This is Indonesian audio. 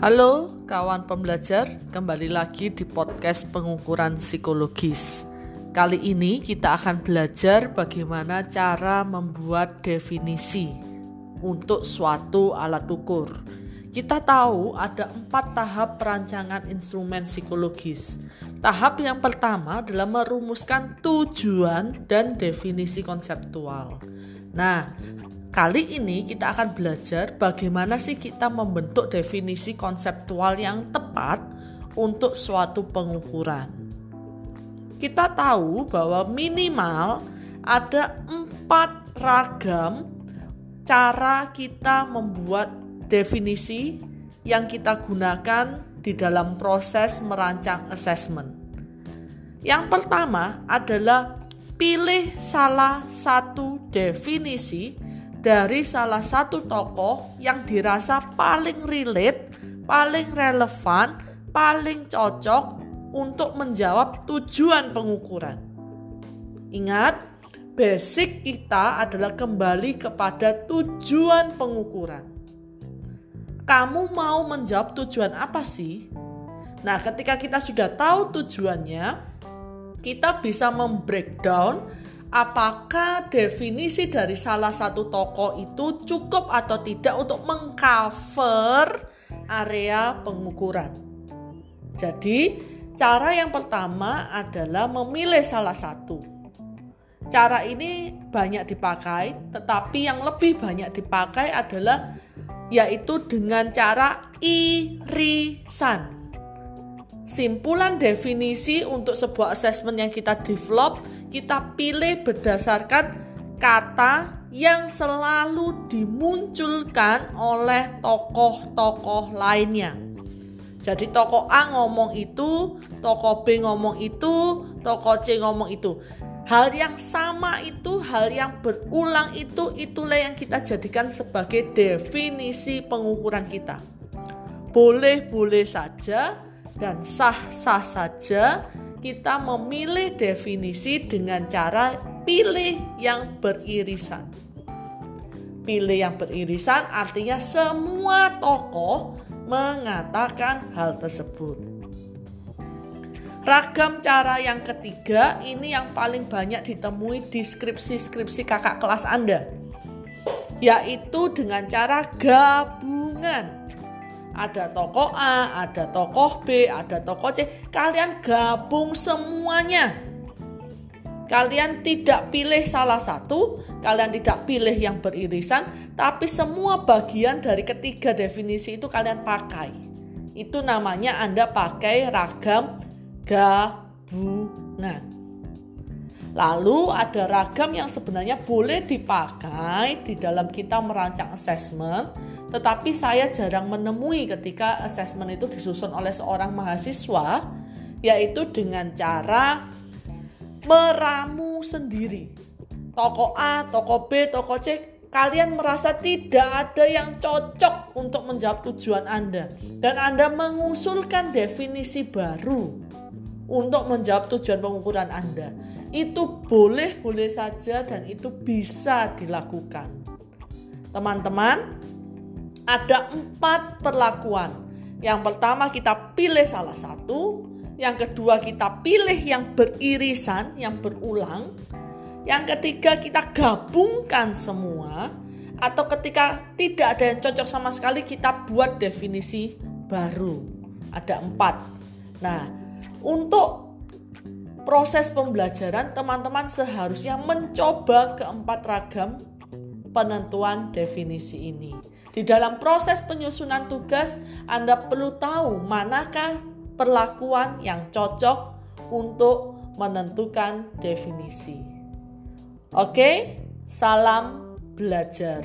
Halo kawan pembelajar, kembali lagi di podcast pengukuran psikologis. Kali ini kita akan belajar bagaimana cara membuat definisi untuk suatu alat ukur. Kita tahu ada empat tahap perancangan instrumen psikologis. Tahap yang pertama adalah merumuskan tujuan dan definisi konseptual. Nah, Kali ini kita akan belajar bagaimana sih kita membentuk definisi konseptual yang tepat untuk suatu pengukuran. Kita tahu bahwa minimal ada empat ragam cara kita membuat definisi yang kita gunakan di dalam proses merancang assessment. Yang pertama adalah pilih salah satu definisi dari salah satu tokoh yang dirasa paling relate, paling relevan, paling cocok untuk menjawab tujuan pengukuran. Ingat, basic kita adalah kembali kepada tujuan pengukuran. Kamu mau menjawab tujuan apa sih? Nah, ketika kita sudah tahu tujuannya, kita bisa membreakdown apakah definisi dari salah satu toko itu cukup atau tidak untuk mengcover area pengukuran. Jadi, cara yang pertama adalah memilih salah satu. Cara ini banyak dipakai, tetapi yang lebih banyak dipakai adalah yaitu dengan cara irisan. Simpulan definisi untuk sebuah assessment yang kita develop kita pilih berdasarkan kata yang selalu dimunculkan oleh tokoh-tokoh lainnya. Jadi tokoh A ngomong itu, tokoh B ngomong itu, tokoh C ngomong itu. Hal yang sama itu, hal yang berulang itu, itulah yang kita jadikan sebagai definisi pengukuran kita. Boleh-boleh saja dan sah-sah saja kita memilih definisi dengan cara pilih yang beririsan. Pilih yang beririsan artinya semua tokoh mengatakan hal tersebut. Ragam cara yang ketiga ini yang paling banyak ditemui di skripsi-skripsi kakak kelas Anda. Yaitu dengan cara gabungan ada tokoh A, ada tokoh B, ada tokoh C. Kalian gabung semuanya. Kalian tidak pilih salah satu, kalian tidak pilih yang beririsan, tapi semua bagian dari ketiga definisi itu kalian pakai. Itu namanya Anda pakai ragam gabungan. Lalu ada ragam yang sebenarnya boleh dipakai di dalam kita merancang assessment, tetapi saya jarang menemui ketika assessment itu disusun oleh seorang mahasiswa, yaitu dengan cara meramu sendiri. Toko A, toko B, toko C, kalian merasa tidak ada yang cocok untuk menjawab tujuan Anda, dan Anda mengusulkan definisi baru untuk menjawab tujuan pengukuran Anda. Itu boleh-boleh saja, dan itu bisa dilakukan. Teman-teman, ada empat perlakuan. Yang pertama kita pilih salah satu, yang kedua kita pilih yang beririsan, yang berulang, yang ketiga kita gabungkan semua, atau ketika tidak ada yang cocok sama sekali kita buat definisi baru. Ada empat. Nah, untuk proses pembelajaran teman-teman seharusnya mencoba keempat ragam penentuan definisi ini. Di dalam proses penyusunan tugas, Anda perlu tahu manakah perlakuan yang cocok untuk menentukan definisi. Oke, salam belajar.